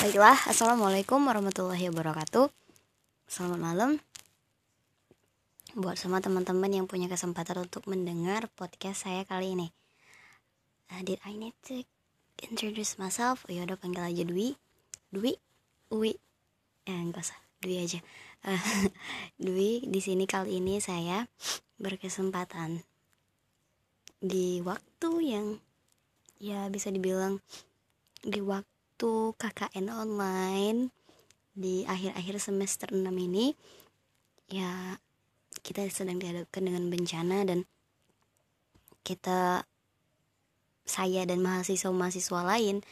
Baiklah, Assalamualaikum warahmatullahi wabarakatuh. Selamat malam. Buat semua teman-teman yang punya kesempatan untuk mendengar podcast saya kali ini. Uh, Did I need to introduce myself? Oh, yaudah panggil aja Dwi. Dwi, Uwi Eh enggak usah, Dwi aja. Uh, Dwi, di sini kali ini saya berkesempatan Di waktu yang ya bisa dibilang di waktu waktu KKN online di akhir-akhir semester 6 ini ya kita sedang dihadapkan dengan bencana dan kita saya dan mahasiswa-mahasiswa lain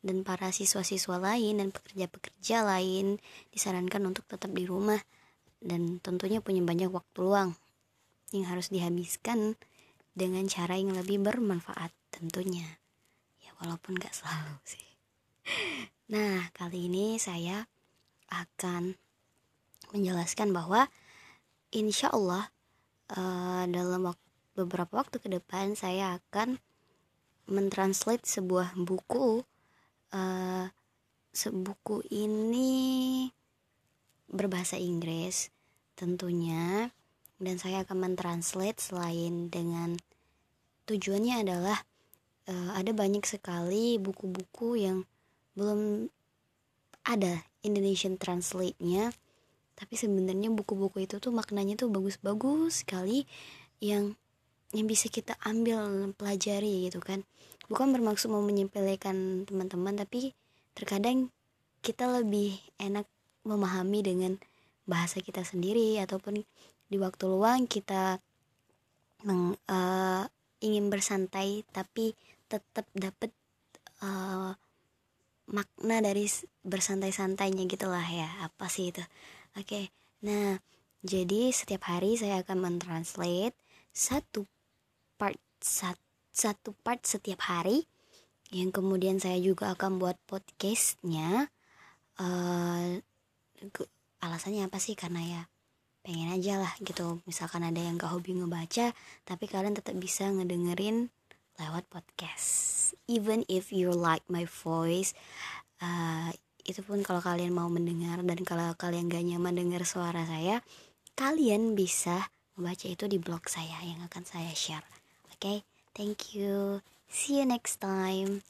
dan para siswa-siswa lain dan pekerja-pekerja lain disarankan untuk tetap di rumah dan tentunya punya banyak waktu luang yang harus dihabiskan dengan cara yang lebih bermanfaat tentunya. Ya walaupun gak selalu sih Nah, kali ini saya akan menjelaskan bahwa insya Allah uh, dalam wak beberapa waktu ke depan saya akan mentranslate sebuah buku. Uh, sebuku ini berbahasa Inggris tentunya dan saya akan mentranslate selain dengan tujuannya adalah uh, ada banyak sekali buku-buku yang belum ada Indonesian translate-nya. Tapi sebenarnya buku-buku itu tuh maknanya tuh bagus-bagus sekali yang yang bisa kita ambil pelajari gitu kan. Bukan bermaksud mau menyepelekan teman-teman tapi terkadang kita lebih enak memahami dengan bahasa kita sendiri ataupun di waktu luang kita meng, uh, ingin bersantai tapi tetap dapat uh, makna dari bersantai-santainya gitulah ya apa sih itu. Oke nah jadi setiap hari saya akan mentranslate satu part sat, satu part setiap hari. Yang kemudian saya juga akan buat podcastnya uh, alasannya apa sih? Karena ya pengen aja lah gitu. Misalkan ada yang gak hobi ngebaca tapi kalian tetap bisa ngedengerin lewat podcast. Even if you like my voice uh, itu pun kalau kalian mau mendengar dan kalau kalian gak nyaman dengar suara saya kalian bisa membaca itu di blog saya yang akan saya share. Oke? Okay? thank you. See you next time